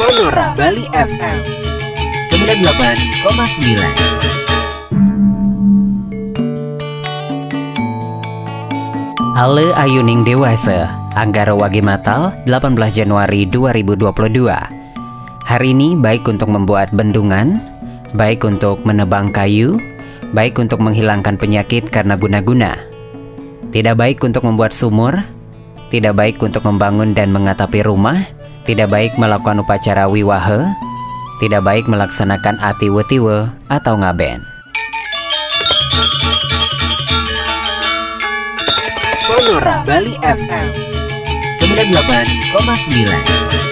Sonora Bali FM 98,9 Ale Ayuning Dewasa. Anggara Wage Matal 18 Januari 2022 Hari ini baik untuk membuat bendungan Baik untuk menebang kayu Baik untuk menghilangkan penyakit karena guna-guna. Tidak baik untuk membuat sumur Tidak baik untuk membangun dan mengatapi rumah Tidak baik melakukan upacara wiwahe. Tidak baik melaksanakan ati wetiwe atau ngaben. Sonora Bali FM 98,9